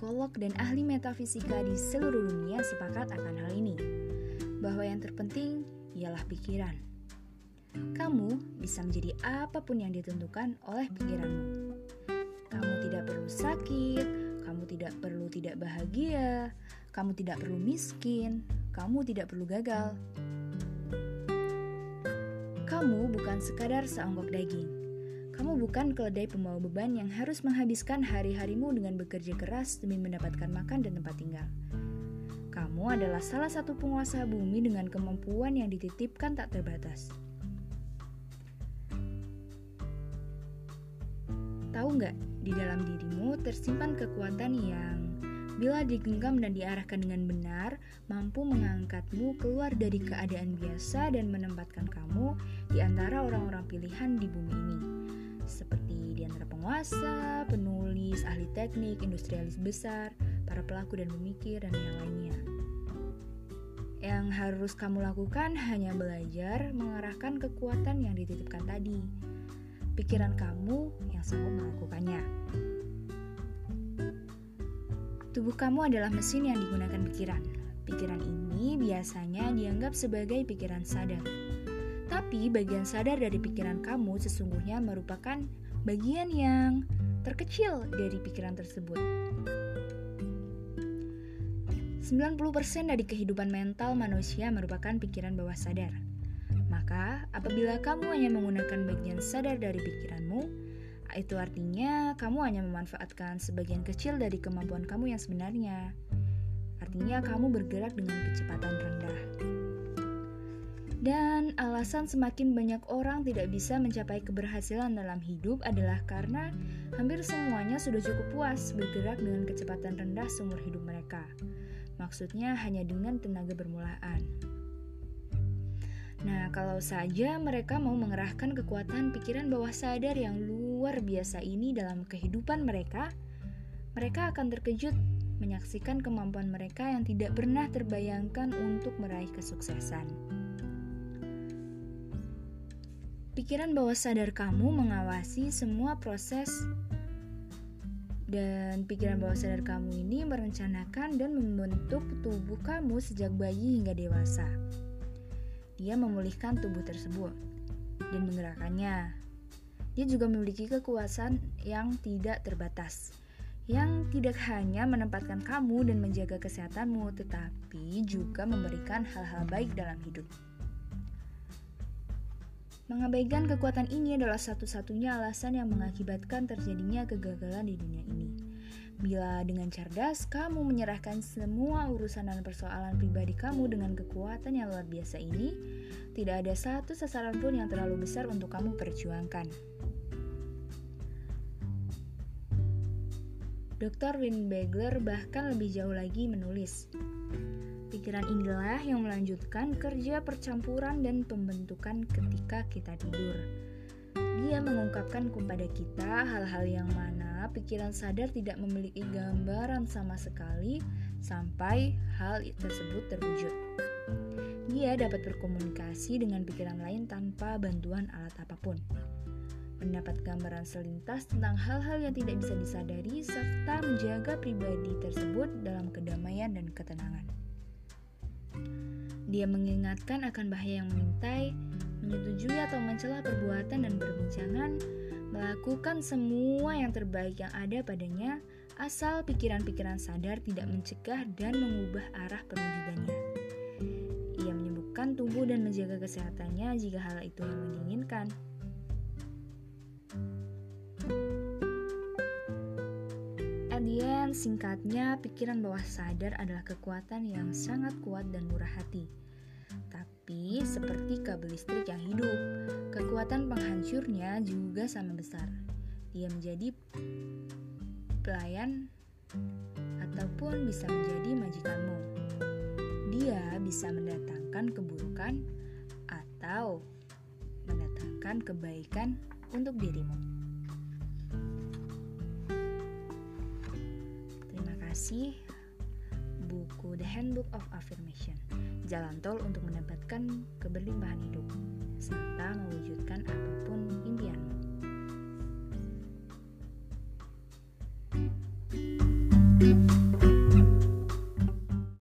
psikolog dan ahli metafisika di seluruh dunia sepakat akan hal ini, bahwa yang terpenting ialah pikiran. Kamu bisa menjadi apa pun yang ditentukan oleh pikiranmu. Kamu tidak perlu sakit, kamu tidak perlu tidak bahagia, kamu tidak perlu miskin, kamu tidak perlu gagal. Kamu bukan sekadar seonggok daging. Kamu bukan keledai pembawa beban yang harus menghabiskan hari-harimu dengan bekerja keras demi mendapatkan makan dan tempat tinggal. Kamu adalah salah satu penguasa bumi dengan kemampuan yang dititipkan tak terbatas. Tahu nggak, di dalam dirimu tersimpan kekuatan yang bila digenggam dan diarahkan dengan benar, mampu mengangkatmu keluar dari keadaan biasa dan menempatkan kamu di antara orang-orang pilihan di bumi ini. Seperti di antara penguasa, penulis, ahli teknik, industrialis besar, para pelaku dan pemikir, dan yang lainnya. Yang harus kamu lakukan hanya belajar mengarahkan kekuatan yang dititipkan tadi. Pikiran kamu yang sanggup melakukannya. Tubuh kamu adalah mesin yang digunakan pikiran. Pikiran ini biasanya dianggap sebagai pikiran sadar. Tapi bagian sadar dari pikiran kamu sesungguhnya merupakan bagian yang terkecil dari pikiran tersebut. 90% dari kehidupan mental manusia merupakan pikiran bawah sadar. Maka, apabila kamu hanya menggunakan bagian sadar dari pikiranmu, itu artinya kamu hanya memanfaatkan sebagian kecil dari kemampuan kamu yang sebenarnya. Artinya kamu bergerak dengan kecepatan rendah. Dan alasan semakin banyak orang tidak bisa mencapai keberhasilan dalam hidup adalah karena hampir semuanya sudah cukup puas bergerak dengan kecepatan rendah seumur hidup mereka. Maksudnya hanya dengan tenaga bermulaan. Nah, kalau saja mereka mau mengerahkan kekuatan pikiran bawah sadar yang luar biasa ini dalam kehidupan mereka, mereka akan terkejut menyaksikan kemampuan mereka yang tidak pernah terbayangkan untuk meraih kesuksesan. Pikiran bawah sadar kamu mengawasi semua proses dan pikiran bawah sadar kamu ini merencanakan dan membentuk tubuh kamu sejak bayi hingga dewasa. Dia memulihkan tubuh tersebut dan menggerakkannya. Dia juga memiliki kekuasaan yang tidak terbatas, yang tidak hanya menempatkan kamu dan menjaga kesehatanmu, tetapi juga memberikan hal-hal baik dalam hidup. Mengabaikan kekuatan ini adalah satu-satunya alasan yang mengakibatkan terjadinya kegagalan di dunia ini. Bila dengan cerdas kamu menyerahkan semua urusan dan persoalan pribadi kamu dengan kekuatan yang luar biasa ini, tidak ada satu sasaran pun yang terlalu besar untuk kamu perjuangkan. Dr. Win Bagler bahkan lebih jauh lagi menulis, Pikiran inilah yang melanjutkan kerja percampuran dan pembentukan ketika kita tidur. Dia mengungkapkan kepada kita hal-hal yang mana pikiran sadar tidak memiliki gambaran sama sekali sampai hal tersebut terwujud. Dia dapat berkomunikasi dengan pikiran lain tanpa bantuan alat apa pun. Mendapat gambaran selintas tentang hal-hal yang tidak bisa disadari serta menjaga pribadi tersebut dalam kedamaian dan ketenangan. Dia mengingatkan akan bahaya yang mengintai, menyetujui atau mencela perbuatan dan perbincangan, melakukan semua yang terbaik yang ada padanya, asal pikiran-pikiran sadar tidak mencegah dan mengubah arah perwujudannya. Ia menyembuhkan tubuh dan menjaga kesehatannya jika hal itu yang menginginkan. Kemudian singkatnya, pikiran bawah sadar adalah kekuatan yang sangat kuat dan murah hati tapi, seperti kabel listrik yang hidup, kekuatan penghancurnya juga sama besar. Dia menjadi pelayan ataupun bisa menjadi majikanmu. Dia bisa mendatangkan keburukan atau mendatangkan kebaikan untuk dirimu. Kasih buku The Handbook of Affirmation jalan tol untuk mendapatkan keberlimpahan hidup, serta mewujudkan apa pun impianmu. thank you